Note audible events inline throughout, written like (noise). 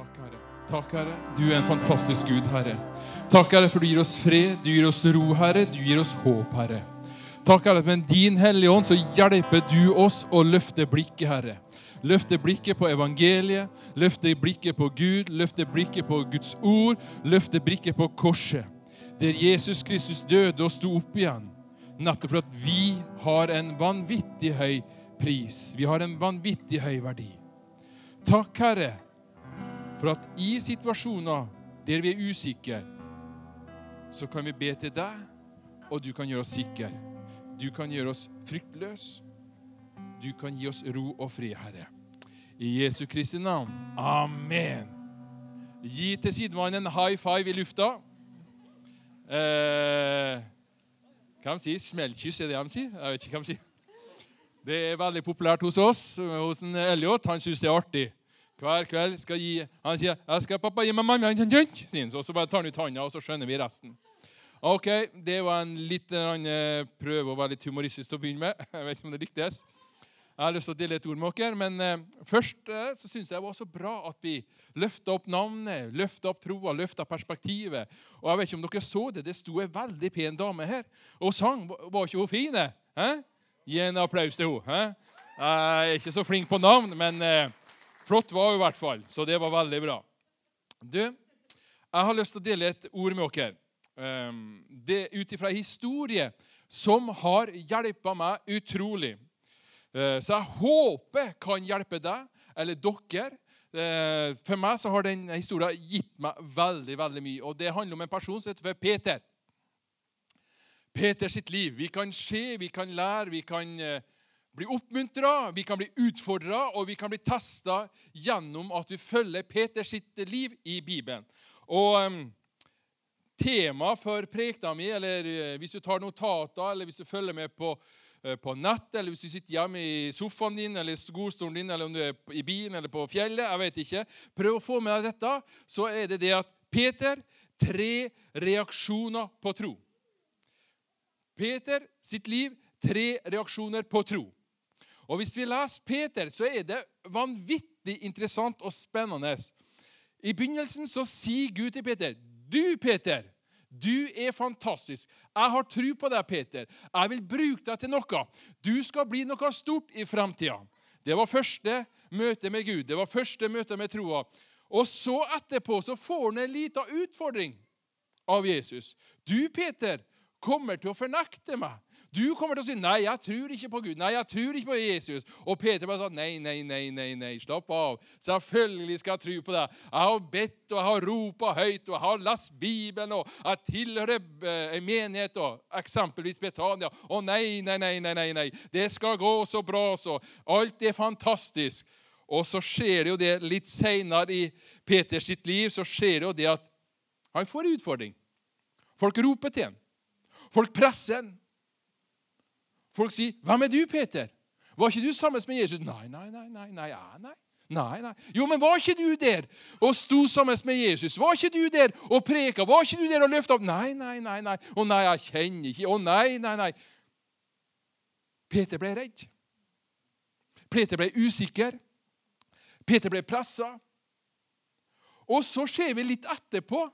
Takk, Herre. Takk, Herre. Du er en fantastisk Gud, Herre. Takk, Herre, for du gir oss fred, du gir oss ro, Herre. Du gir oss håp, Herre. Takk, Herre, at med din Hellige Ånd så hjelper du oss å løfte blikket, Herre. Løfte blikket på evangeliet, løfte blikket på Gud, løfte blikket på Guds ord, løfte blikket på korset. Der Jesus Kristus døde og sto opp igjen. Nettopp for at vi har en vanvittig høy pris. Vi har en vanvittig høy verdi. Takk, Herre, for at i situasjoner der vi er usikre, så kan vi be til deg, og du kan gjøre oss sikre. Du kan gjøre oss fryktløse. Du kan gi oss ro og fred, Herre. I Jesu Kristi navn. Amen. Gi til sidemannen en high five i lufta. Eh, hva de sier Smellkyss, er det de sier? Jeg vet ikke hva de sier. Det er veldig populært hos oss. Hos en Elliot. Han syns det er artig. Hver kveld skal gi Han sier jeg skal pappa gi meg mamma Og så bare tar han ut hånda, og så skjønner vi resten. Ok, Det var en liten prøve å være litt humoristisk til å begynne med. (laughs) Jeg vet ikke om det lyktes. Jeg har lyst til å dele et ord med dere, men eh, først eh, så syns jeg det var så bra at vi løfta opp navnet, løfta opp troa, løfta perspektivet. Og jeg vet ikke om dere så det, det sto ei veldig pen dame her og sang. Var ikke hun fin? Eh? Gi en applaus til henne. Jeg er ikke så flink på navn, men eh, flott var hun i hvert fall. Så det var veldig bra. Du, jeg har lyst til å dele et ord med dere. Um, det ut ifra historie som har hjulpet meg utrolig. Eh, så jeg håper kan hjelpe deg eller dere. Eh, for meg så har den historien gitt meg veldig veldig mye. Og Det handler om en person som heter Peter. Peter sitt liv. Vi kan se, vi kan lære, vi kan eh, bli oppmuntra, vi kan bli utfordra, og vi kan bli testa gjennom at vi følger Peter sitt liv i Bibelen. Og um, Temaet for prekena mi, eller hvis du tar notater, eller hvis du følger med på Eh, på nett, eller hvis du sitter hjemme i sofaen din eller godstolen din, eller om du er i bilen eller på fjellet. jeg vet ikke. Prøv å få med deg dette. Så er det det at Peter tre reaksjoner på tro. Peter sitt liv tre reaksjoner på tro. Og Hvis vi leser Peter, så er det vanvittig interessant og spennende. I begynnelsen så sier Gud til Peter, 'Du, Peter, du er fantastisk. Jeg har tro på deg, Peter. Jeg vil bruke deg til noe. Du skal bli noe stort i framtida. Det var første møte med Gud. Det var første møte med troa. Og så etterpå så får han en liten utfordring av Jesus. Du, Peter, kommer til å fornekte meg. Du kommer til å si 'Nei, jeg tror ikke på Gud'. 'Nei, jeg tror ikke på Jesus'. Og Peter bare sa 'Nei, nei, nei, nei, nei, slapp av. Selvfølgelig skal jeg tro på deg.' 'Jeg har bedt, og jeg har ropa høyt, og jeg har lest Bibelen', og 'jeg tilhører eh, en menighet', og eksempelvis Betania. 'Å nei, nei, nei, nei, nei, nei. Det skal gå så bra, så. Alt er fantastisk.' Og så skjer det jo det litt seinere i Peters sitt liv så skjer det jo det at han får en utfordring. Folk roper til ham. Folk presser ham. Folk sier, 'Hvem er du, Peter?' Var ikke du sammen med Jesus? Nei, nei, nei. nei, nei, nei. Nei, nei. Jo, men var ikke du der og sto sammen med Jesus? Var ikke du der og preka? Var ikke du der og løfta opp? Nei, nei, nei. nei. Å nei, jeg kjenner ikke. Å nei, nei, nei. Peter ble redd. Peter ble usikker. Peter ble pressa. Og så ser vi litt etterpå,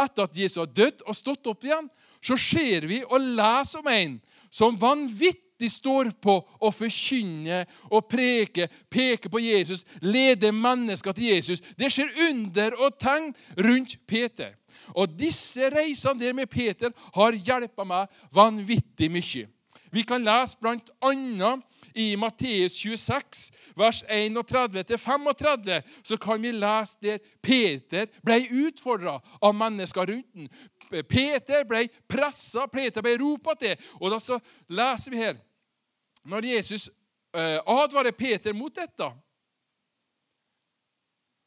etter at Jesus har dødd og stått opp igjen, så ser vi og leser om en som vanvittig står på å forkynne og preke, peke på Jesus, lede mennesker til Jesus. Det skjer under og tegn rundt Peter. Og disse reisene der med Peter har hjulpet meg vanvittig mye. Vi kan lese bl.a. i Matteus 26, vers 31-35, så kan vi lese der Peter ble utfordra av mennesker rundt ham. Peter ble pressa, Peter ble ropa til. Og da så leser vi her Når Jesus eh, advarer Peter mot dette,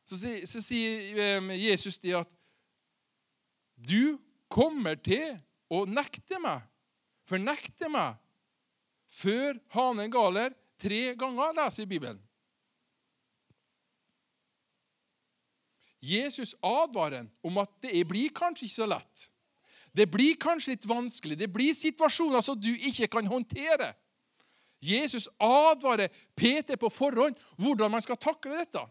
så, så sier eh, Jesus det at du kommer til å nekte meg, fornekte meg, før hanen galer tre ganger, leser vi i Bibelen. Jesus advarer om at det blir kanskje ikke så lett. Det blir kanskje litt vanskelig. Det blir situasjoner som du ikke kan håndtere. Jesus advarer Peter på forhånd hvordan man skal takle dette.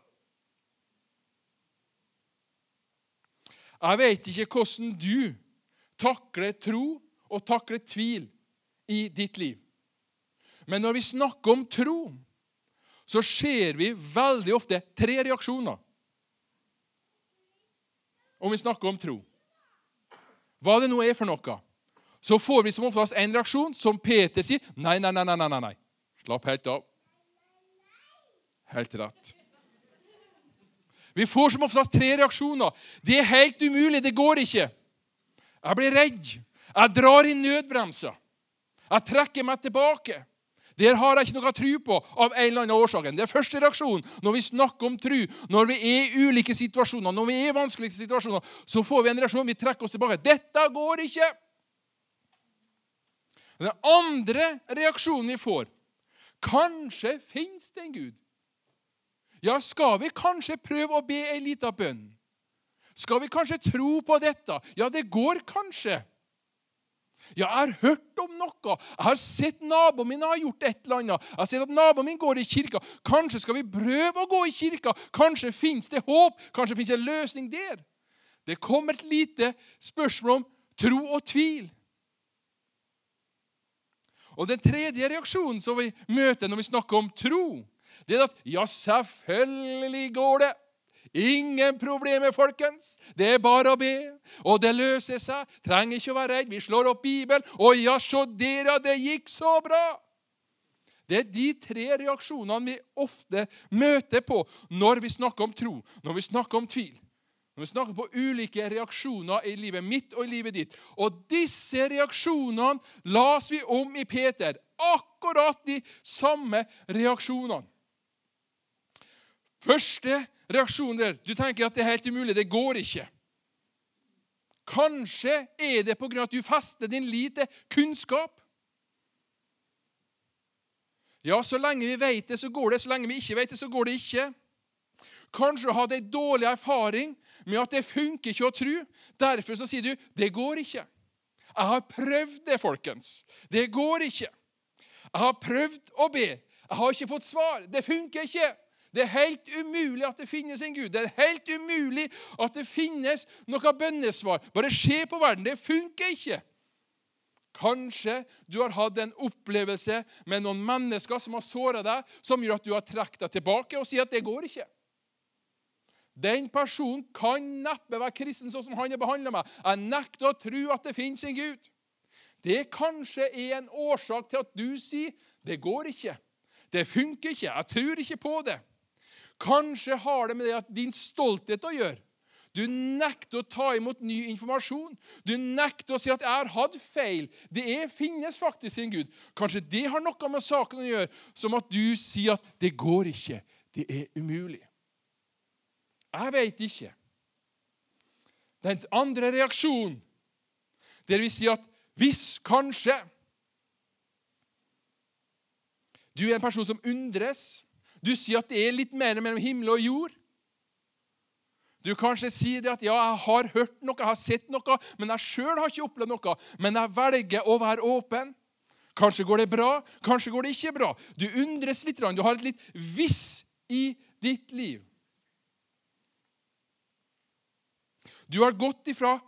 Jeg vet ikke hvordan du takler tro og takler tvil i ditt liv. Men når vi snakker om tro, så ser vi veldig ofte tre reaksjoner. Om vi snakker om tro. Hva det nå er for noe. Så får vi som oftest en reaksjon som Peter sier. Nei, nei, nei, nei, nei, nei. Slapp helt av. Helt rett. Vi får som oftest tre reaksjoner. Det er helt umulig. Det går ikke. Jeg blir redd. Jeg drar i nødbremsa. Jeg trekker meg tilbake. Der har jeg ikke noe tro på av en eller annen årsak. Det er første reaksjon når vi snakker om tro, når vi er i ulike situasjoner, når vi er i vanskelige situasjoner, så får vi en reaksjon. Vi trekker oss tilbake. 'Dette går ikke.' Den andre reaksjonen vi får Kanskje fins det en Gud? Ja, skal vi kanskje prøve å be ei lita bønn? Skal vi kanskje tro på dette? Ja, det går kanskje. Ja, jeg har hørt om noe. Jeg har sett naboen min har gjort et eller annet. Jeg har sett at naboen min går i kirka. Kanskje skal vi prøve å gå i kirka? Kanskje fins det håp? Kanskje fins det en løsning der? Det kommer et lite spørsmål om tro og tvil. Og Den tredje reaksjonen som vi møter når vi snakker om tro, det er at ja, selvfølgelig går det. Ingen problemer, folkens. Det er bare å be, og det løser seg. Trenger ikke å være redd. Vi slår opp Bibelen, og ja, så dere, det gikk så bra. Det er de tre reaksjonene vi ofte møter på når vi snakker om tro, når vi snakker om tvil. Når vi snakker på ulike reaksjoner i livet mitt og i livet ditt. Og disse reaksjonene las vi om i Peter. Akkurat de samme reaksjonene. Første reaksjon der. Du tenker at det er helt umulig. Det går ikke. Kanskje er det pga. at du fester din lite kunnskap. Ja, så lenge vi vet det, så går det. Så lenge vi ikke vet det, så går det ikke. Kanskje du har hatt en dårlig erfaring med at det funker ikke å tro. Derfor så sier du 'det går ikke'. Jeg har prøvd det, folkens. Det går ikke. Jeg har prøvd å be. Jeg har ikke fått svar. Det funker ikke. Det er helt umulig at det finnes en Gud. Det er helt umulig at det finnes noe bønnesvar. Bare se på verden. Det funker ikke. Kanskje du har hatt en opplevelse med noen mennesker som har såra deg, som gjør at du har trukket deg tilbake og sier at det går ikke. Den personen kan neppe være kristen sånn som han har behandla meg. Jeg nekter å tro at det finnes en Gud. Det kanskje er en årsak til at du sier det går ikke. Det funker ikke. Jeg tror ikke på det. Kanskje har det med det at din stolthet å gjøre. Du nekter å ta imot ny informasjon. Du nekter å si at 'jeg har hatt feil'. Det er, finnes faktisk en Gud. Kanskje det har noe med saken å gjøre, som at du sier at 'det går ikke'. Det er umulig. Jeg veit ikke. Den andre reaksjonen, der vi sier at 'hvis kanskje' Du er en person som undres. Du sier at det er litt mer mellom himmel og jord. Du kanskje sier det at ja, jeg har hørt noe, jeg har sett noe, men jeg sjøl har ikke opplevd noe. Men jeg velger å være åpen. Kanskje går det bra, kanskje går det ikke bra. Du undres litt, du har et litt viss i ditt liv. Du har gått ifra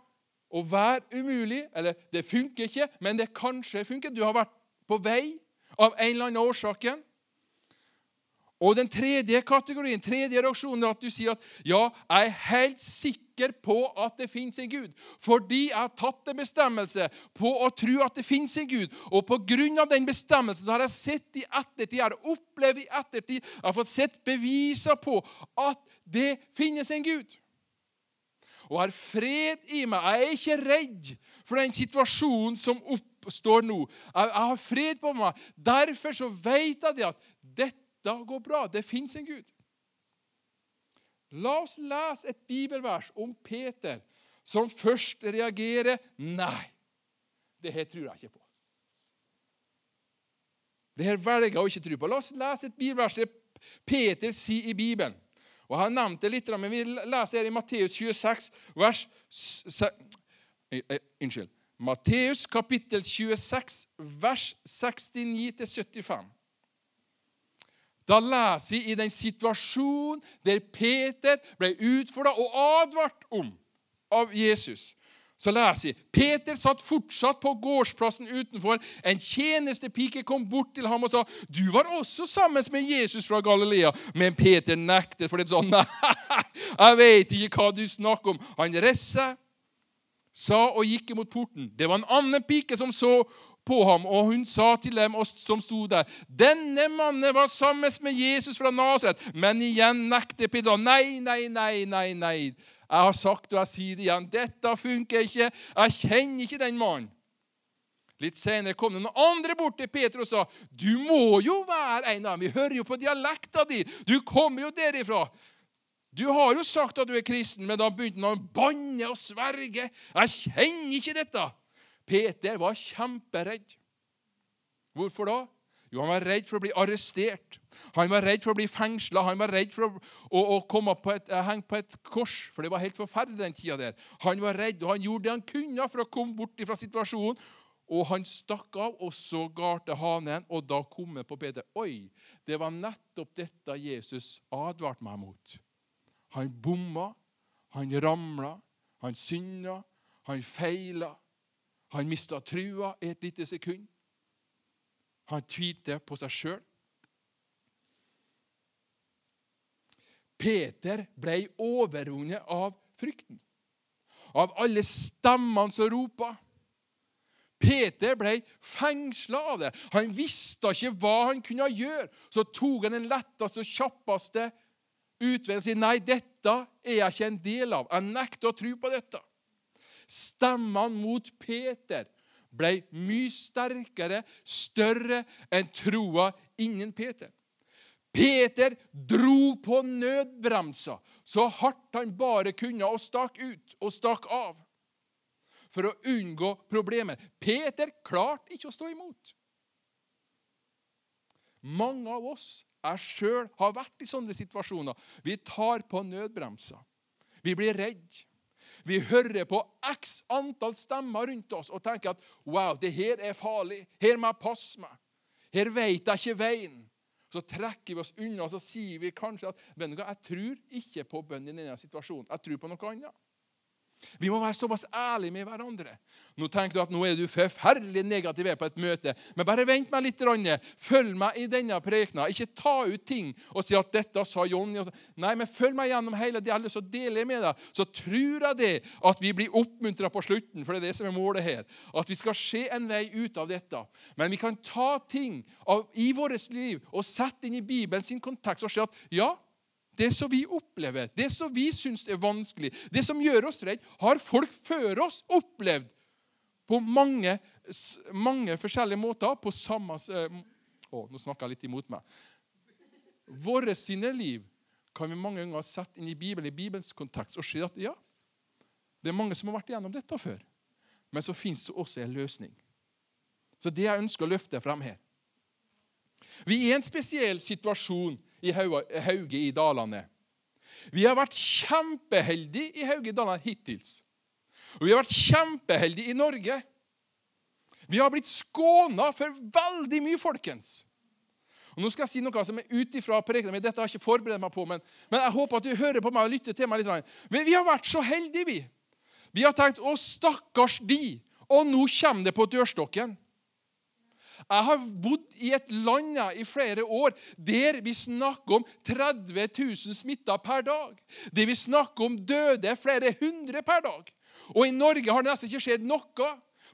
å være umulig, eller det funker ikke, men det kanskje funker. Du har vært på vei av en eller annen årsaken. Og den tredje kategorien, tredje reaksjonen, er at du sier at ja, jeg er helt sikker på at det fins en Gud. Fordi jeg har tatt en bestemmelse på å tro at det fins en Gud. Og av den bestemmelsen så har jeg sett i ettertid, jeg har opplevd i ettertid, jeg har fått sett beviser på at det finnes en Gud. Og har fred i meg. Jeg er ikke redd for den situasjonen som oppstår nå. Jeg har fred på meg. Derfor så vet jeg det at dette dette går bra. Det fins en Gud. La oss lese et bibelvers om Peter som først reagerer Nei, det her tror jeg ikke på. Det her velger jeg å ikke tro på. La oss lese et bibelvers det Peter sier i Bibelen. Og har nevnt det litt, men vi leser her i Matteus 26, vers eh, eh, Unnskyld. Matteus kapittel 26, vers 69-75. Da leser vi i den situasjonen der Peter ble utfordra og advart om av Jesus, så leser vi Peter satt fortsatt på gårdsplassen utenfor. En tjenestepike kom bort til ham og sa, 'Du var også sammen med Jesus fra Galilea.' Men Peter nektet, for det sånn, 'Nei, (laughs) jeg vet ikke hva du snakker om.' Han reiste seg, sa og gikk imot porten. Det var en annen pike som så på ham, og hun sa til dem som sto der, 'Denne mannen var sammen med Jesus fra Nasaret.' Men igjen nekter Peter. 'Nei, nei, nei, nei, nei.' Jeg har sagt og jeg sier det igjen. Dette funker ikke. Jeg kjenner ikke den mannen. Litt senere kom det noen andre bort til Peter og sa, 'Du må jo være en av dem. Vi hører jo på dialekta di. Du kommer jo derifra.' 'Du har jo sagt at du er kristen.' Men da begynte han å banne og sverge. 'Jeg kjenner ikke dette.' Peter var kjemperedd. Hvorfor da? Jo, Han var redd for å bli arrestert. Han var redd for å bli fengsla. Han var redd for å, å, å komme på et, uh, henge på et kors, for det var helt forferdelig den tida der. Han var redd, og han gjorde det han kunne for å komme bort fra situasjonen. Og han stakk av, og så garte hanen, og da kom han på Peter. Oi, det var nettopp dette Jesus advarte meg mot. Han bomma, han ramla, han synda, han feila. Han mista trua et lite sekund. Han tvilte på seg sjøl. Peter ble overvunnet av frykten. Av alle stemmene som ropa. Peter ble fengsla av det. Han visste ikke hva han kunne gjøre. Så tok han den letteste og kjappeste utveien og sa nei, dette er jeg ikke en del av. Jeg nekter å tro på dette. Stemmene mot Peter ble mye sterkere, større enn troa innen Peter. Peter dro på nødbremsa så hardt han bare kunne, og stakk ut og stakk av for å unngå problemer. Peter klarte ikke å stå imot. Mange av oss jeg sjøl har vært i sånne situasjoner. Vi tar på nødbremsa. Vi blir redd. Vi hører på x antall stemmer rundt oss og tenker at wow, det her er farlig. Her må jeg passe meg. Her vet jeg ikke veien. Så trekker vi oss unna og så sier vi kanskje at jeg tror ikke på bønn i denne situasjonen. Jeg tror på noe annet. Vi må være såpass ærlige med hverandre. Nå tenker du at nå er du forferdelig negativ på et møte. Men bare vent meg litt. Følg meg i denne prekena. Ikke ta ut ting og si at 'dette sa Jonny'. Nei, men følg meg gjennom hele det jeg har lyst til med deg. Så tror jeg det at vi blir oppmuntra på slutten, for det er det som er målet her. At vi skal se en vei ut av dette. Men vi kan ta ting av, i vårt liv og sette inn i Bibelen sin kontekst og se at ja, det som vi opplever, det som vi syns er vanskelig, det som gjør oss redd, har folk før oss opplevd på mange, mange forskjellige måter. på samme... Å, nå snakker jeg litt imot meg. Våre sine liv kan vi mange ganger sette inn i Bibelen, i Bibelens kontekst og se at ja, det er mange som har vært igjennom dette før. Men så fins det også en løsning. Så det jeg ønsker å løfte frem her. Vi er i en spesiell situasjon i Hauge i Dalane. Vi har vært kjempeheldige i Hauge i Dalane hittils. Og vi har vært kjempeheldige i Norge. Vi har blitt skåna for veldig mye, folkens. Og Nå skal jeg si noe som er ut ifra prekenen min. Dette har jeg ikke forberedt meg på, men, men, jeg håper at du hører på meg og lytter til meg litt. Men vi har vært så heldige, vi. Vi har tenkt 'Å, stakkars de'. Og nå kommer det på dørstokken. Jeg har bodd i et land i flere år der vi snakker om 30 000 smitta per dag. Der vi snakker om døde flere hundre per dag. Og i Norge har det nesten ikke skjedd noe.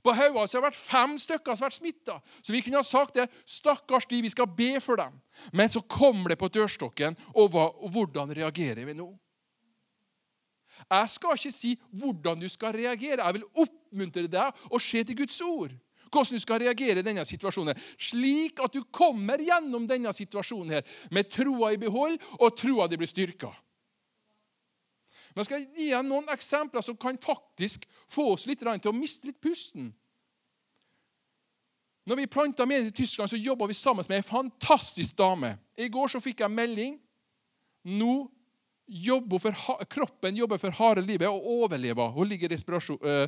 På Hauga har det vært fem stykker som har vært smitta. Så vi kunne ha sagt det. Stakkars de, vi skal be for dem. Men så kommer det på dørstokken, og, hva, og hvordan reagerer vi nå? Jeg skal ikke si hvordan du skal reagere. Jeg vil oppmuntre deg å se til Guds ord hvordan du skal reagere i denne situasjonen. Slik at du kommer gjennom denne situasjonen her med troa i behold, og troa di blir styrka. Men jeg skal gi deg noen eksempler som kan faktisk få oss litt til å miste litt pusten. Når vi planta med i Tyskland, så jobba vi sammen med ei fantastisk dame. I går så fikk jeg melding. Nå jobber for, kroppen jobber for harde livet og overlever. Hun ligger i respirasjon, uh,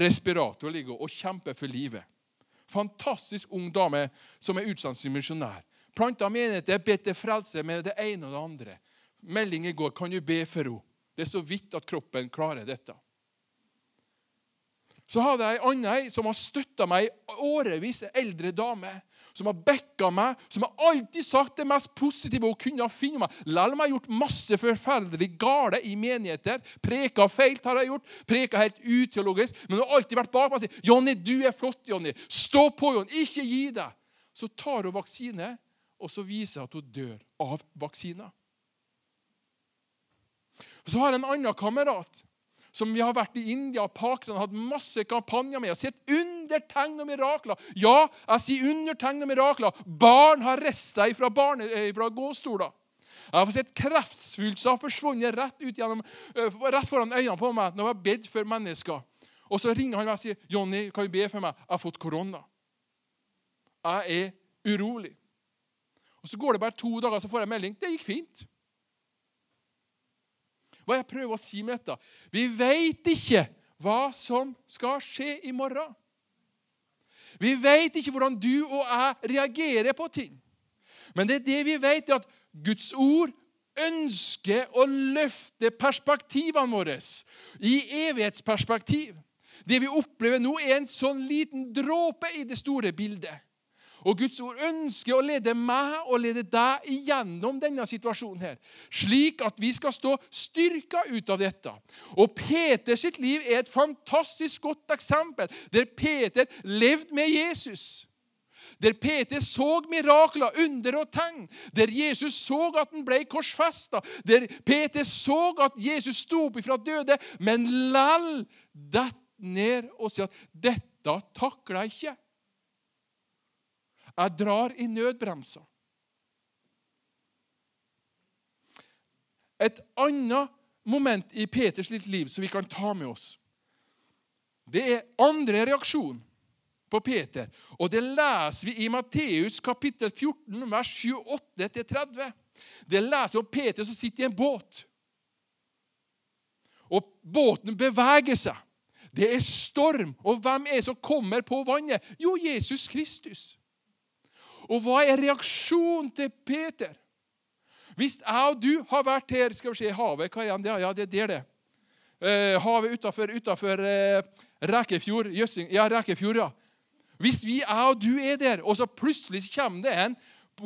respirator ligger og kjemper for livet. Fantastisk ung dame som er utsatt som misjonær. Planta menigheter, bedt til frelse med det ene og det andre. Melding i går kan du be for henne. Det er så vidt at kroppen klarer dette. Så hadde jeg ei anna som har støtta meg i årevis, ei eldre dame. Som har backa meg, som har alltid sagt det mest positive hun kunne finne meg. Selv om jeg har gjort masse forferdelig gale i menigheter. Preka feil har jeg gjort. Preka helt uteologisk. Men hun har alltid vært bak meg og sagt 'Jonny, du er flott, Jonny. Stå på, Jonny. Ikke gi deg.' Så tar hun vaksine, og så viser hun at hun dør av vaksina. Så har jeg en annen kamerat som vi har vært i India og Pakistan hatt masse kampanjer med og sett undertegn og mirakler. Ja, jeg sier undertegn og mirakler. Barn har reist seg fra, barne, eh, fra gåstoler. Jeg har sett kreftsvulster forsvunnet rett, ut gjennom, eh, rett foran øynene på meg når jeg har bedt for mennesker. Og så ringer han meg og sier, 'Jonny, kan du be for meg? Jeg har fått korona.' Jeg er urolig. Og Så går det bare to dager, så får jeg melding. 'Det gikk fint.' Hva jeg prøver å si med dette? Vi veit ikke hva som skal skje i morgen. Vi vet ikke hvordan du og jeg reagerer på ting. Men det er det vi vet, at Guds ord ønsker å løfte perspektivene våre i evighetsperspektiv. Det vi opplever nå, er en sånn liten dråpe i det store bildet. Og Guds ord ønsker å lede meg og lede deg igjennom denne situasjonen, her, slik at vi skal stå styrka ut av dette. Og Peters sitt liv er et fantastisk godt eksempel, der Peter levde med Jesus. Der Peter så mirakler, under og tegn. Der Jesus så at han ble korsfesta. Der Peter så at Jesus sto opp ifra døde, men lell dette ned og sier at 'dette takler jeg ikke'. Jeg drar i nødbremsa. Et annet moment i Peters liv som vi kan ta med oss, det er andre reaksjon på Peter. Og det leser vi i Matteus kapittel 14, vers 28-30. Det leser om Peter som sitter i en båt. Og båten beveger seg. Det er storm. Og hvem er det som kommer på vannet? Jo, Jesus Kristus. Og hva er reaksjonen til Peter? Hvis jeg og du har vært her Skal vi se, havet, hva er det? Ja, det er det. Eh, havet utafor, utafor eh, Rekefjord. Jøssing, ja, Rekefjord, ja. Hvis vi, jeg og du er der, og så plutselig kommer det en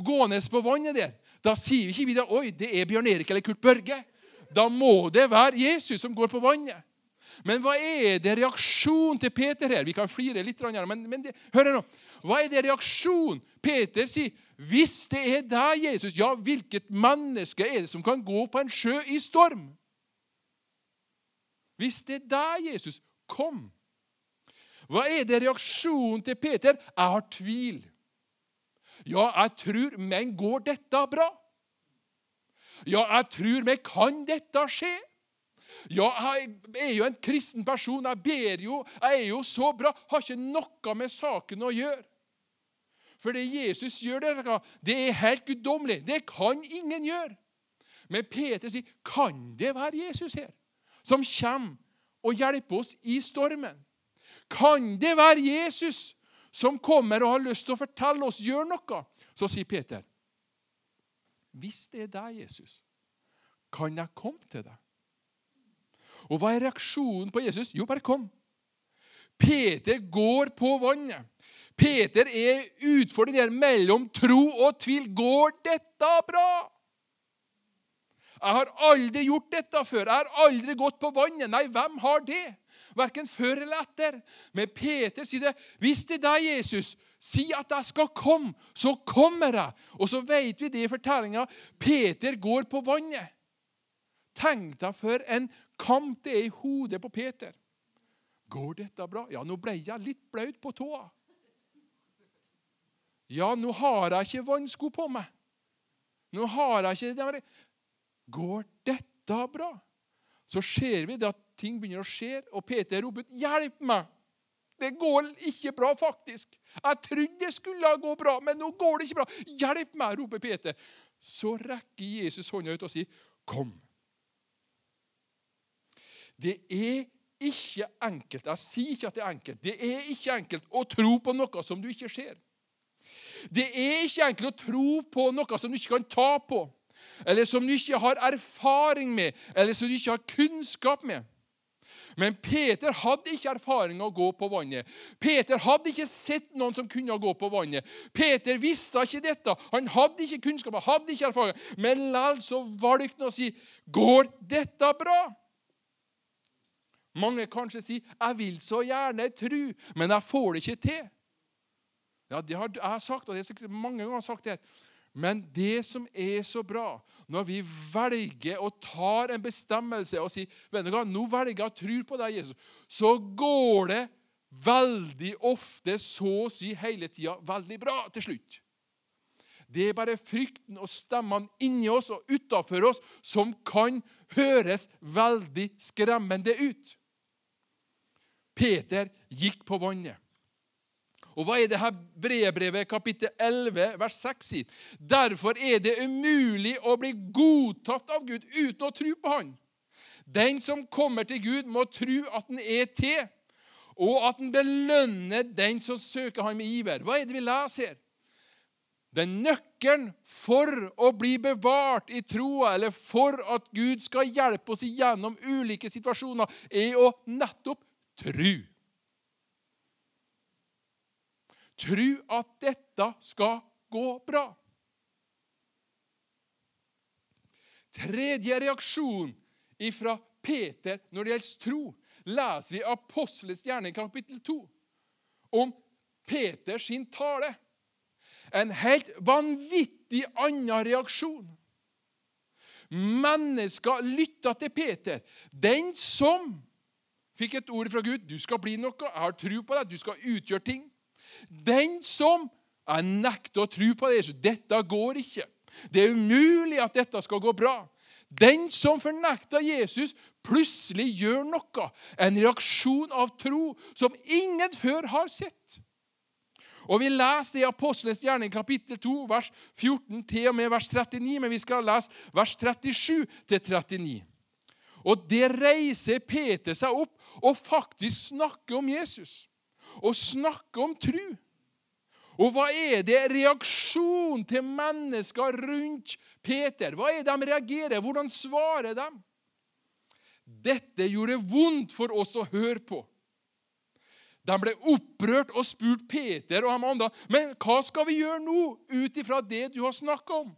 gående på vannet der, da sier ikke vi da, oi, det er Bjørn Erik eller Kurt Børge. Da må det være Jesus som går på vannet. Men hva er det reaksjonen til Peter her? Vi kan flire litt, men, men det, hør her nå. Hva er det reaksjonen? Peter sier, 'Hvis det er deg, Jesus, ja, hvilket menneske er det som kan gå på en sjø i storm?' Hvis det er deg, Jesus, kom. Hva er det reaksjonen til Peter? 'Jeg har tvil.' Ja, jeg tror, men går dette bra? Ja, jeg tror, men kan dette skje? Ja, jeg er jo en kristen person. Jeg ber jo. Jeg er jo så bra. Har ikke noe med saken å gjøre. For det Jesus gjør, det, det er helt guddommelig. Det kan ingen gjøre. Men Peter sier, 'Kan det være Jesus her, som kommer og hjelper oss i stormen?' Kan det være Jesus som kommer og har lyst til å fortelle oss, gjør noe? Så sier Peter, 'Hvis det er deg, Jesus, kan jeg komme til deg?' Og hva er reaksjonen på Jesus? Jo, bare kom. Peter går på vannet. Peter er utfordringen mellom tro og tvil. Går dette bra? Jeg har aldri gjort dette før. Jeg har aldri gått på vannet. Nei, hvem har det? Verken før eller etter. Men Peter sier det. Hvis det er deg, Jesus, si at jeg skal komme, så kommer jeg. Og så vet vi det i fortellinga. Peter går på vannet. Tenk deg for en kamp det er i hodet på Peter. Går dette bra? Ja, nå ble jeg litt blaut på tåa. Ja, nå har jeg ikke vannsko på meg. Nå har jeg ikke det. Går dette bra? Så ser vi at ting begynner å skje, og Peter roper ut 'Hjelp meg!' Det går ikke bra, faktisk. Jeg trodde det skulle gå bra, men nå går det ikke bra. Hjelp meg, roper Peter. Så rekker Jesus hånda ut og sier, 'Kom'. Det er ikke enkelt. Jeg sier ikke at det er enkelt. Det er ikke enkelt å tro på noe som du ikke ser. Det er ikke enkelt å tro på noe som du ikke kan ta på. eller som du ikke har erfaring med, eller som du ikke har kunnskap med. Men Peter hadde ikke erfaring å gå på vannet. Peter hadde ikke sett noen som kunne gå på vannet. Peter visste ikke dette. Han hadde ikke kunnskap, han hadde ikke erfaring. Men likevel så valgte han å si, 'Går dette bra?' Mange kanskje sier, 'Jeg vil så gjerne tro, men jeg får det ikke til'. Ja, Det har jeg sagt, og det er sikkert mange ganger sagt det her. Men det som er så bra, når vi velger og tar en bestemmelse og sier Venner, nå velger jeg å tro på deg, Jesus, så går det veldig ofte, så å si hele tida, veldig bra til slutt. Det er bare frykten og stemmene inni oss og utafor oss som kan høres veldig skremmende ut. Peter gikk på vannet. Og hva er det her brevbrevet kapittel 11, vers 6 sier? Derfor er det umulig å bli godtatt av Gud uten å tro på Han. Den som kommer til Gud, må tro at den er til, og at den belønner den som søker ham med iver. Hva er det vi leser her? Den nøkkelen for å bli bevart i troa, eller for at Gud skal hjelpe oss igjennom ulike situasjoner, er å nettopp tro. Tro at dette skal gå bra. Tredje reaksjon fra Peter når det gjelder tro, leser vi Apostelens gjerning kapittel 2 om Peters sin tale. En helt vanvittig annen reaksjon. Mennesker lytta til Peter, den som fikk et ord fra Gud. 'Du skal bli noe. Jeg har tro på deg. Du skal utgjøre ting.' Den som Jeg nekter å tro på det. Jesus. dette går ikke. Det er umulig at dette skal gå bra. Den som fornekter Jesus, plutselig gjør noe. En reaksjon av tro som ingen før har sett. Og Vi leser i Apostelens gjerning kapittel 2, vers 14 til og med vers 39, men vi skal lese vers 37 til 39. Og Det reiser Peter seg opp og faktisk snakker om Jesus og snakke om tru. Og hva er det reaksjon til mennesker rundt Peter? Hva er det de reagerer? Hvordan svarer de? Dette gjorde vondt for oss å høre på. De ble opprørt og spurte Peter og de andre men hva skal vi gjøre nå ut ifra det du har snakka om.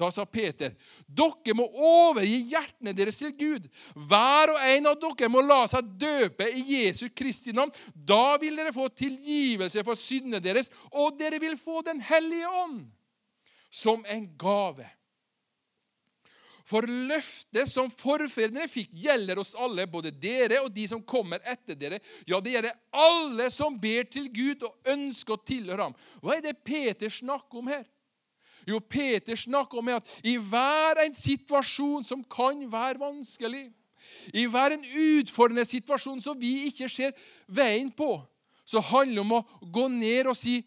Da sa Peter, dere må overgi hjertene deres til Gud. Hver og en av dere må la seg døpe i Jesu Kristi navn. Da vil dere få tilgivelse for syndene deres, og dere vil få Den hellige ånd som en gave. For løftet som forfedrene fikk, gjelder oss alle, både dere og de som kommer etter dere. Ja, det gjelder alle som ber til Gud og ønsker å tilhøre ham. Hva er det Peter snakker om her? Jo, Peter snakker om at i hver en situasjon som kan være vanskelig, i hver en utfordrende situasjon som vi ikke ser veien på, så handler det om å gå ned og si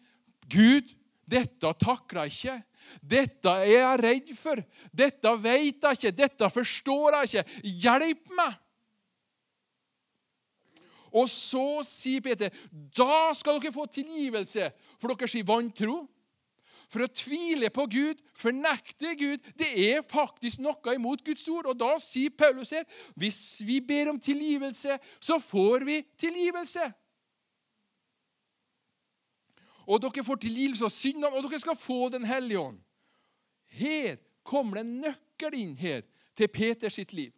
Gud, dette takler jeg ikke. Dette er jeg redd for. Dette vet jeg ikke. Dette forstår jeg ikke. Hjelp meg! Og så sier Peter, da skal dere få tilgivelse for deres vantro. For å tvile på Gud, fornekte Gud, det er faktisk noe imot Guds ord. Og da sier Paulus her hvis vi ber om tilgivelse, så får vi tilgivelse. Og dere får tilgivelse av syndene, og dere skal få Den hellige ånd. Her kommer det en nøkkel inn her til Peters sitt liv.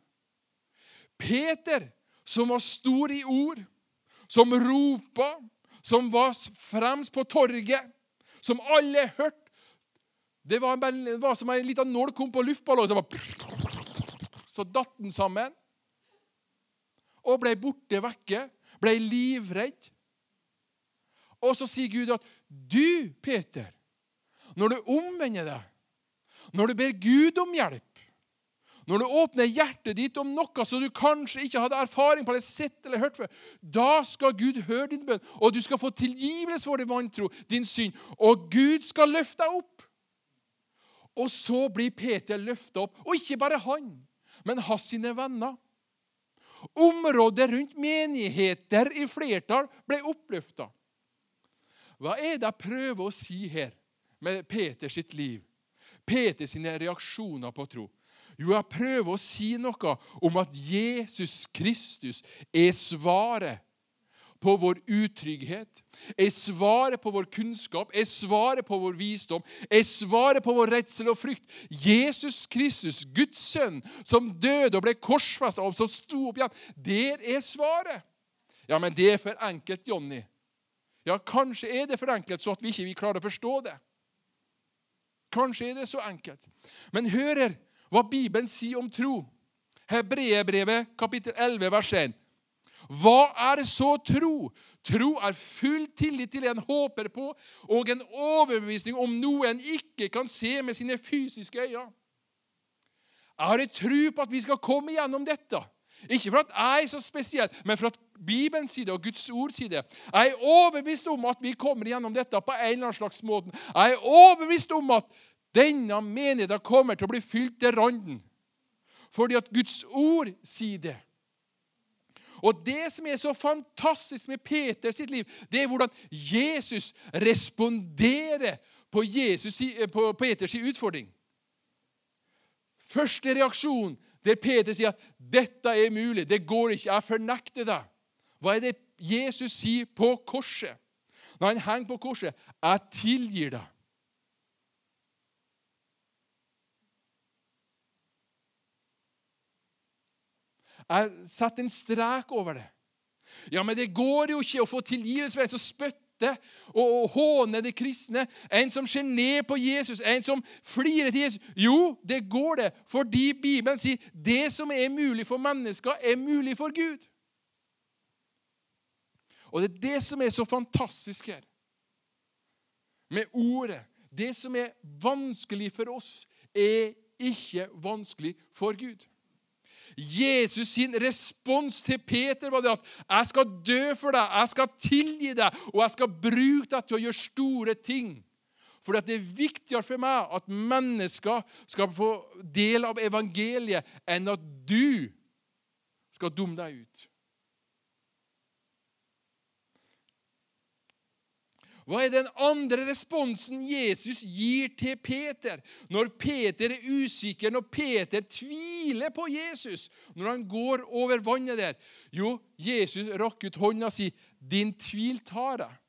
Peter, som var stor i ord, som ropa, som var fremst på torget, som alle hørte, det var, det var som en liten nål kom på luftballongen, så, så datt den sammen. Og ble borte vekke. Ble livredd. Og så sier Gud at du, Peter, når du omvender deg, når du ber Gud om hjelp, når du åpner hjertet ditt om noe som du kanskje ikke hadde erfaring på eller sett eller hørt før, da skal Gud høre din bønn, og du skal få tilgivelse for din vantro, din synd, og Gud skal løfte deg opp. Og så blir Peter løfta opp. Og ikke bare han, men hans sine venner. Området rundt menigheter i flertall ble oppløfta. Hva er det jeg prøver å si her med Peters sitt liv? Peter sine reaksjoner på tro? Jo, jeg prøver å si noe om at Jesus Kristus er svaret på vår utrygghet. Er svaret på vår kunnskap, er svaret på vår visdom, er svaret på vår redsel og frykt. Jesus Kristus, Guds sønn, som døde og ble korsfesta og som sto opp igjen, der er svaret. Ja, men det er for enkelt, Jonny. Ja, kanskje er det for enkelt, så at vi ikke klarer å forstå det. Kanskje er det så enkelt. Men hører hva Bibelen sier om tro. Hebreerbrevet kapittel 11, vers 1. Hva er så tro? Tro er full tillit til en håper på, og en overbevisning om noe en ikke kan se med sine fysiske øyne. Jeg har en tro på at vi skal komme gjennom dette. Ikke for at jeg er så spesiell, men for at Bibelen sier det, og Guds ord sier det. Jeg er overbevist om at vi kommer gjennom dette på en eller annen slags måte. Jeg er overbevist om at denne menigheten kommer til å bli fylt til randen. Fordi at Guds ord sier det. Og Det som er så fantastisk med Peter sitt liv, det er hvordan Jesus responderer på, Jesus, på Peters utfordring. Første reaksjon der Peter sier at 'dette er mulig', 'det går ikke', 'jeg fornekter det'. Hva er det Jesus sier på korset? Når han henger på korset 'Jeg tilgir deg'. Jeg setter en strek over det. Ja, men det går jo ikke å få tilgivelse for en som spytter og håner de kristne. En som ser ned på Jesus, en som flirer til Jesus. Jo, det går det, fordi Bibelen sier det som er mulig for mennesker, er mulig for Gud. Og det er det som er så fantastisk her med ordet. Det som er vanskelig for oss, er ikke vanskelig for Gud. Jesus sin respons til Peter var det at 'Jeg skal dø for deg, jeg skal tilgi deg, og jeg skal bruke deg til å gjøre store ting'. For det er viktigere for meg at mennesker skal få del av evangeliet, enn at du skal dumme deg ut. Hva er den andre responsen Jesus gir til Peter når Peter er usikker, når Peter tviler på Jesus, når han går over vannet der? Jo, Jesus rakk ut hånda og sier, 'Din tvil tar jeg.'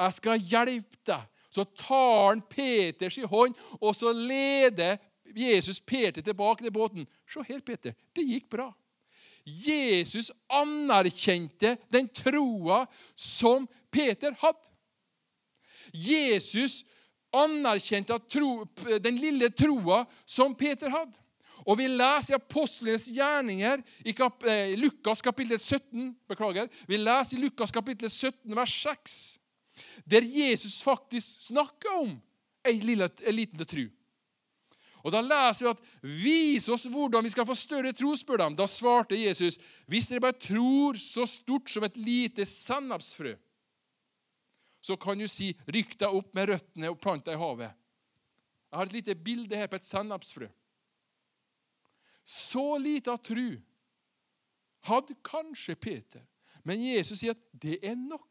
Jeg skal hjelpe deg. Så tar han Peters hånd, og så leder Jesus Peter tilbake til båten. Se her, Peter. Det gikk bra. Jesus anerkjente den troa som Peter hadde. Jesus anerkjente den lille troa som Peter hadde. Og Vi leser i apostlenes gjerninger i eh, Lukas kapittel 17 beklager, vi leser i Lukas kapittel 17, vers 6, der Jesus faktisk snakker om ei liten tro. Og Da leser vi at 'vis oss hvordan vi skal få større tro', spør de. Da svarte Jesus, 'Hvis dere bare tror så stort som et lite sennepsfrø', så kan du si 'rykk deg opp med røttene og plant deg i havet'. Jeg har et lite bilde her på et sennepsfrø. Så lita tru hadde kanskje Peter, men Jesus sier at det er nok.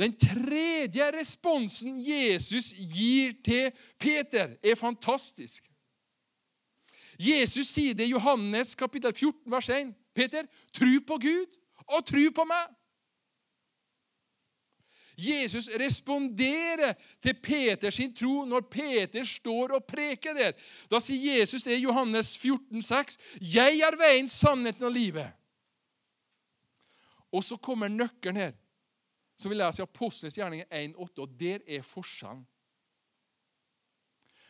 Den tredje responsen Jesus gir til Peter, er fantastisk. Jesus sier det i Johannes kapittel 14, vers 1. Peter, tru på Gud og tru på meg. Jesus responderer til Peters tro når Peter står og preker der. Da sier Jesus det i Johannes 14, 6, 'Jeg er veien, sannheten og livet'. Og så kommer nøkkelen her som vi leser i Apostles gjerninger 1,8, og der er forskjellen.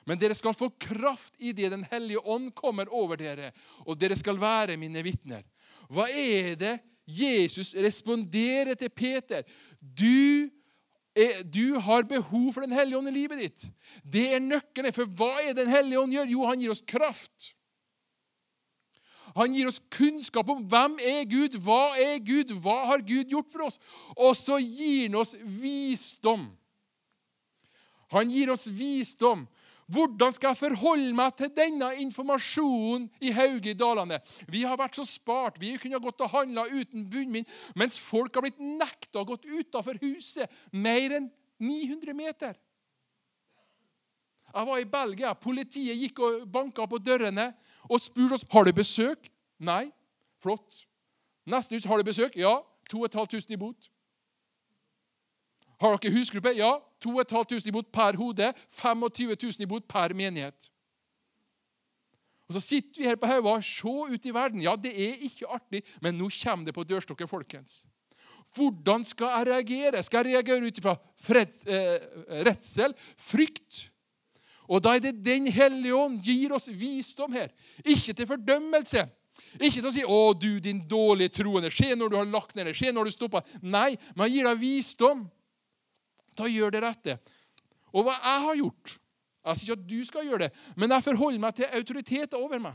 Men dere skal få kraft i det Den hellige ånd kommer over dere, og dere skal være mine vitner. Hva er det Jesus responderer til Peter? Du, er, du har behov for Den hellige ånd i livet ditt. Det er nøkkelen. For hva er Den hellige ånd gjør? Jo, han gir oss kraft. Han gir oss kunnskap om hvem er Gud, hva er Gud, hva har Gud gjort for oss? Og så gir han oss visdom. Han gir oss visdom. Hvordan skal jeg forholde meg til denne informasjonen i Hauge i Dalane? Vi har vært så spart. Vi kunne ha gått og handla uten bunnmin, mens folk har blitt nekta gått utafor huset mer enn 900 meter. Jeg var i Belgia. Politiet gikk og banka på dørene og spurte oss har du besøk. Nei. Flott. Neste hus har du besøk. Ja. 2500 i bot. Har dere husgruppe? Ja. 2500 i bot per hode. 25 000 i bot per menighet. Og Så sitter vi her på Hauga og ser ut i verden. Ja, det er ikke artig, men nå kommer det på dørstokken, folkens. Hvordan skal jeg reagere? Skal jeg reagere ut ifra eh, redsel, frykt? Og da er det Den hellige ånd gir oss visdom her. Ikke til fordømmelse. Ikke til å si 'Å, du, din dårlige troende'. Se når du har lagt ned det. Se når du stopper. Nei, men han gir deg visdom Da gjør det rette. Og hva jeg har gjort Jeg sier ikke at du skal gjøre det, men jeg forholder meg til autoriteter over meg.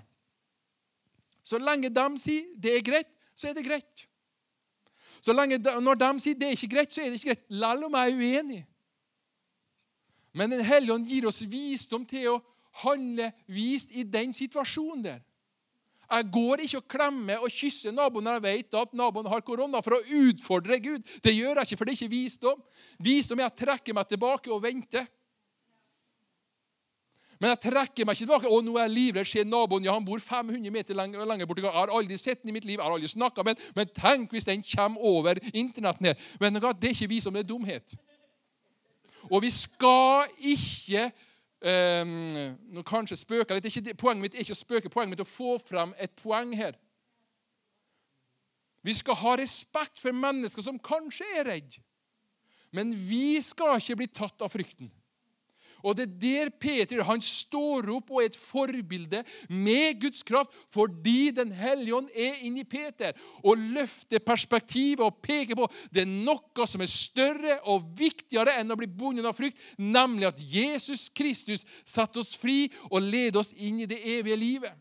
Så lenge de sier det er greit, så er det greit. Så lenge de, Når de sier det er ikke greit, så er det ikke greit, Lell om jeg er uenig. Men Den hellige ånd gir oss visdom til å handle vist i den situasjonen der. Jeg går ikke og klemmer og kysser naboen når jeg vet at naboen har korona, for å utfordre Gud. Det gjør jeg ikke, for det er ikke visdom. Visdom er å trekke meg tilbake og vente. Men jeg trekker meg ikke tilbake. Å, nå er jeg livredd. Se naboen. Ja, han bor 500 meter lenger, lenger borte. Jeg har aldri sett den i mitt liv. Jeg har aldri snakka med den. Men tenk hvis den kommer over internetten her. Men det er ikke visdom, det er dumhet. Og vi skal ikke Um, nå kanskje spøker litt. Ikke, poenget mitt er ikke å spøke, poenget mitt er å få frem et poeng her. Vi skal ha respekt for mennesker som kanskje er redd. Men vi skal ikke bli tatt av frykten. Og det er der Peter han står opp og er et forbilde med Guds kraft fordi Den hellige ånd er inni Peter og løfter perspektivet og peker på det er noe som er større og viktigere enn å bli bundet av frykt, nemlig at Jesus Kristus setter oss fri og leder oss inn i det evige livet.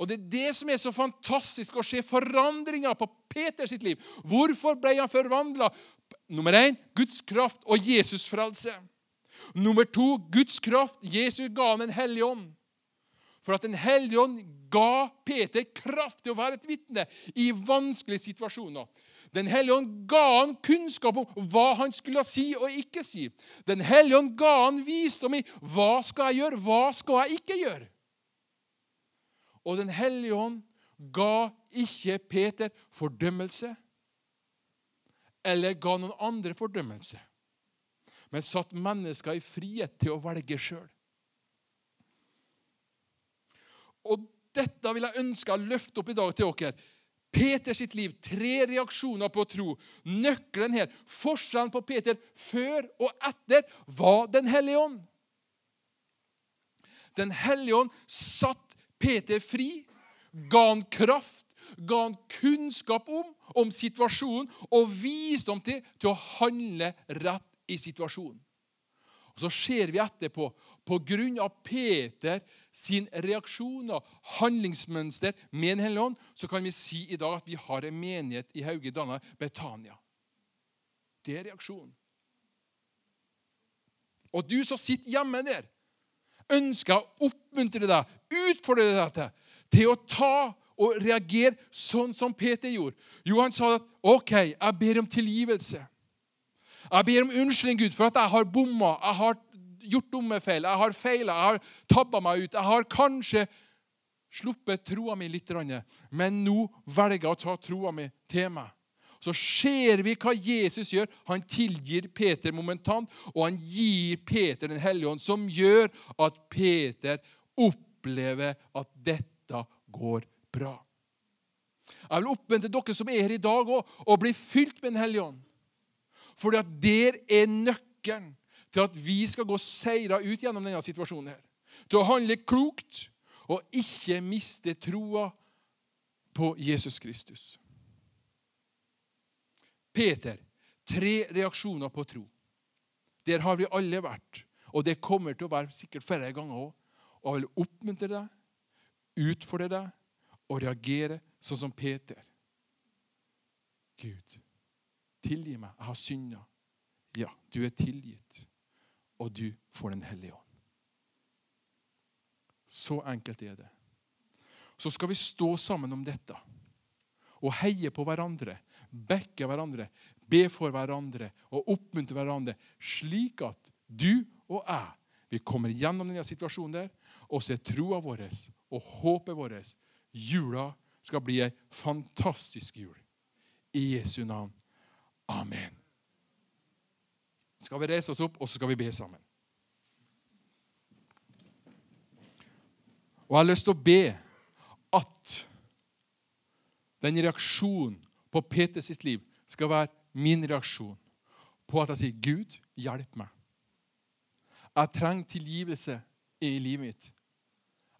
Og Det er det som er så fantastisk å se forandringer på Peters liv. Hvorfor ble han forvandla? Nummer én Guds kraft og Jesus frelse. Nummer to Guds kraft. Jesus ga han Den hellige ånd. For at Den hellige ånd ga Peter kraft til å være et vitne i vanskelige situasjoner. Den hellige ånd ga han kunnskap om hva han skulle si og ikke si. Den hellige ånd ga han visdom i hva skal jeg gjøre, hva skal jeg ikke gjøre. Og Den hellige ånd ga ikke Peter fordømmelse eller ga noen andre fordømmelse, men satt mennesker i frihet til å velge sjøl. Og dette vil jeg ønske å løfte opp i dag til dere. Peter sitt liv, tre reaksjoner på tro. Nøkkelen her, forskjellen på Peter før og etter, var Den hellige ånd. Den hellige ånd satt Peter fri, ga han kraft, ga han kunnskap om om situasjonen og visdom til, til å handle rett i situasjonen. Og Så ser vi etterpå, på grunn av Peter sin reaksjon og handlingsmønster med Den hellige ånd, så kan vi si i dag at vi har en menighet i Hauge Dana, Betania. Det er reaksjonen. Og du som sitter hjemme der, ønsker å oppmuntre deg, utfordre deg til, til å ta og reagere sånn som Peter gjorde. Jo, han sa at OK, jeg ber om tilgivelse. Jeg ber om unnskyldning, Gud, for at jeg har bomma, jeg har gjort dumme feil, jeg har feila, jeg har tabba meg ut. Jeg har kanskje sluppet troa mi litt, men nå velger jeg å ta troa mi til meg. Så ser vi hva Jesus gjør. Han tilgir Peter momentant, og han gir Peter Den hellige ånd, som gjør at Peter opplever at dette går bra. Jeg vil oppmuntre dere som er her i dag, òg, å bli fylt med Den hellige ånd. For der er nøkkelen til at vi skal gå seira ut gjennom denne situasjonen. her. Til å handle klokt og ikke miste troa på Jesus Kristus. Peter, tre reaksjoner på tro. Der har vi alle vært, og det kommer til å være sikkert flere ganger òg. Og jeg vil oppmuntre deg, utfordre deg og reagere sånn som Peter. Gud, tilgi meg. Jeg har synda. Ja, du er tilgitt. og du får Den hellige ånd. Så enkelt er det. Så skal vi stå sammen om dette og heie på hverandre, backe hverandre, be for hverandre og oppmuntre hverandre, slik at du og jeg vi kommer gjennom denne situasjonen der, og så er troa vår og håpet vårt jula skal bli ei fantastisk jul. I Jesu navn. Amen. Skal vi reise oss opp, og så skal vi be sammen. Og jeg har lyst til å be at den reaksjonen på Peter sitt liv skal være min reaksjon på at jeg sier, 'Gud, hjelp meg'. Jeg trenger tilgivelse i livet mitt.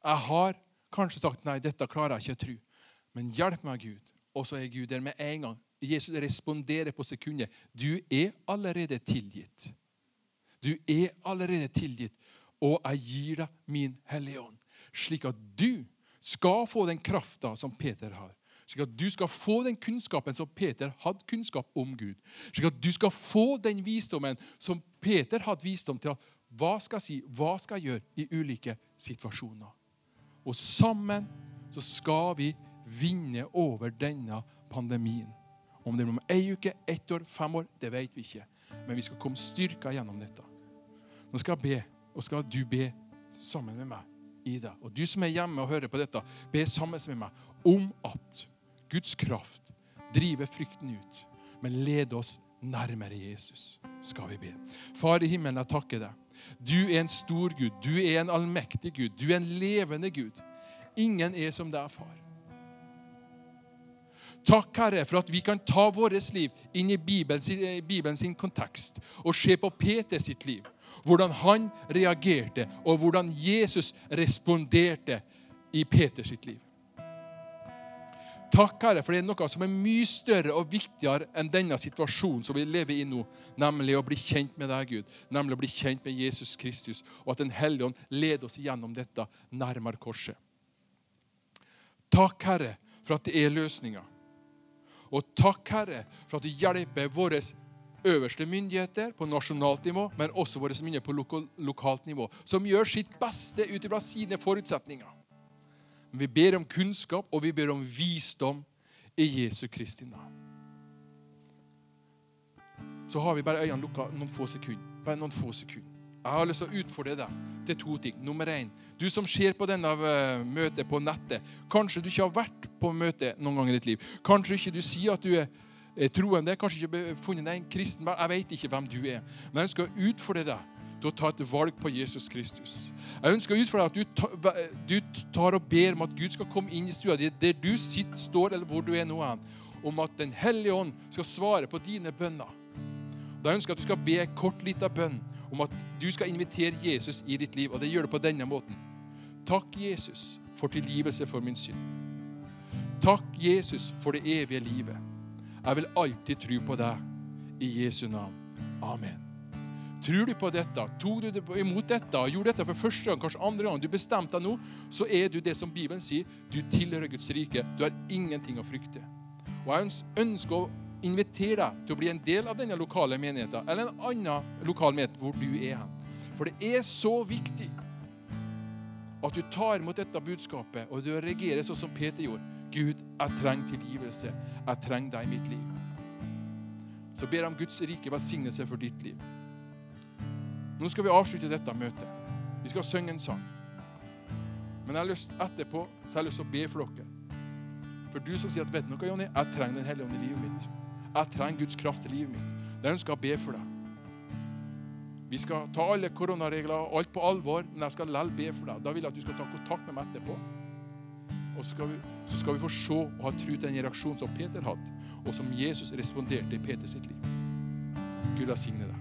Jeg har kanskje sagt 'nei, dette klarer jeg ikke å tro', men hjelp meg, Gud. Og så er Gud der med en gang. Jesus responderer på sekundet. Du er allerede tilgitt. Du er allerede tilgitt, og jeg gir deg min Hellige Ånd slik at du skal få den krafta som Peter har. Slik at du skal få den kunnskapen som Peter hadde kunnskap om Gud. Slik at du skal få den visdommen som Peter hadde visdom til. Hva skal jeg si, hva skal jeg gjøre i ulike situasjoner? Og sammen så skal vi vinne over denne pandemien. Om det blir om ei uke, ett år, fem år, det vet vi ikke. Men vi skal komme styrka gjennom dette. Nå skal jeg be, og skal du be sammen med meg i deg. Og du som er hjemme og hører på dette, be sammen med meg om at Guds kraft driver frykten ut, men leder oss nærmere Jesus. Skal vi be. Far i himmelen, jeg takker deg. Du er en stor Gud. Du er en allmektig Gud. Du er en levende Gud. Ingen er som deg, far. Takk, Herre, for at vi kan ta vårt liv inn i Bibelen, Bibelen sin kontekst og se på Peter sitt liv hvordan han reagerte, og hvordan Jesus responderte i Peters liv. Takk, Herre, for det er noe som er mye større og viktigere enn denne situasjonen som vi lever i nå, nemlig å bli kjent med deg, Gud, nemlig å bli kjent med Jesus Kristus, og at Den hellige ånd leder oss gjennom dette nærmere korset. Takk, Herre, for at det er løsninger. Og takk, Herre, for at du hjelper våre øverste myndigheter på nasjonalt nivå, men også våre myndigheter på lokalt nivå, som gjør sitt beste ut ifra sine forutsetninger. Vi ber om kunnskap, og vi ber om visdom i Jesu Kristi navn. Så har vi bare øynene lukka noen få sekunder. Bare noen få sekunder. Jeg har lyst til å utfordre deg til to ting. Nummer én, du som ser på denne eh, møtet på nettet. Kanskje du ikke har vært på møte noen gang i ditt liv. Kanskje ikke du sier at du er troende, kanskje ikke funnet deg en kristen Jeg vet ikke hvem du er. Men jeg ønsker å utfordre deg til å ta et valg på Jesus Kristus. Jeg ønsker å utfordre at du, tar og ber om at Gud skal komme inn i stua di, der du sitter, står, eller hvor du er nå, om at Den hellige ånd skal svare på dine bønner. Da ønsker jeg at du skal be en kort lita bønn om at du skal invitere Jesus i ditt liv. Og det gjør du på denne måten. Takk, Jesus, for tilgivelse for min synd. Takk, Jesus, for det evige livet. Jeg vil alltid tro på deg i Jesu navn. Amen. Tror du på dette, tok du imot dette gjorde dette for første gang, kanskje andre gang, du bestemte deg nå, så er du det som Bibelen sier. Du tilhører Guds rike. Du har ingenting å frykte. Og Jeg ønsker å invitere deg til å bli en del av denne lokale menigheten eller en annen lokal menighet hvor du er hen. For det er så viktig at du tar imot dette budskapet og du reagerer sånn som Peter gjorde. Gud, jeg trenger tilgivelse. Jeg trenger deg i mitt liv. Så ber jeg om Guds rike velsignelse for ditt liv. Nå skal vi avslutte dette møtet. Vi skal synge en sang. Men jeg har lyst, etterpå så har jeg lyst til å be for dere. For du som sier at vet du noe, Jonny, jeg trenger Den hellige ånd i livet mitt. Jeg trenger Guds kraft i livet mitt. Det ønsker jeg å be for deg. Vi skal ta alle koronaregler og alt på alvor, men jeg skal likevel be for deg. Da vil jeg at du skal ta kontakt med meg etterpå. Og så skal, vi, så skal vi få se og ha tro til den reaksjonen som Peter hadde, og som Jesus responderte i Peters liv. Gud velsigne deg.